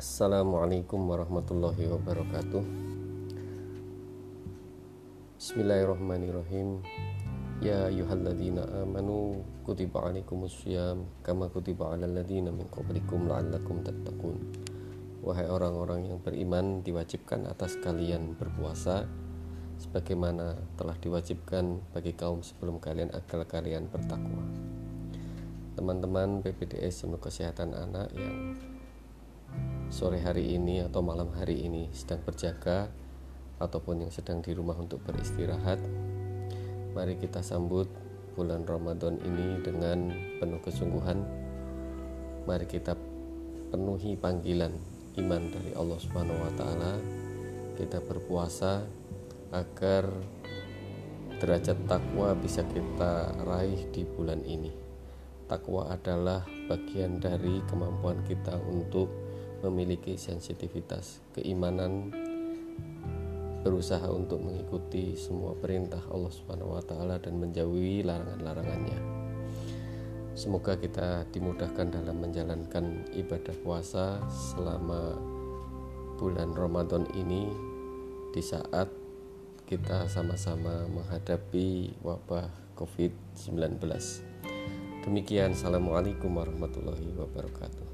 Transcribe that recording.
Assalamualaikum warahmatullahi wabarakatuh. Bismillahirrahmanirrahim. Ya ayuhalladzina amanu kutiba alaikumussyam kama kutiba alal ladzina min qablikum la'allakum tattaqun. Wahai orang-orang yang beriman diwajibkan atas kalian berpuasa sebagaimana telah diwajibkan bagi kaum sebelum kalian agar kalian bertakwa. Teman-teman PPDS untuk kesehatan anak yang sore hari ini atau malam hari ini sedang berjaga ataupun yang sedang di rumah untuk beristirahat, mari kita sambut bulan Ramadan ini dengan penuh kesungguhan. Mari kita penuhi panggilan iman dari Allah Subhanahu wa taala. Kita berpuasa agar derajat takwa bisa kita raih di bulan ini. Takwa adalah bagian dari kemampuan kita untuk memiliki sensitivitas, keimanan, berusaha untuk mengikuti semua perintah Allah Subhanahu wa taala dan menjauhi larangan-larangannya. Semoga kita dimudahkan dalam menjalankan ibadah puasa selama bulan Ramadan ini di saat kita sama-sama menghadapi wabah COVID-19. Demikian, Assalamualaikum warahmatullahi wabarakatuh.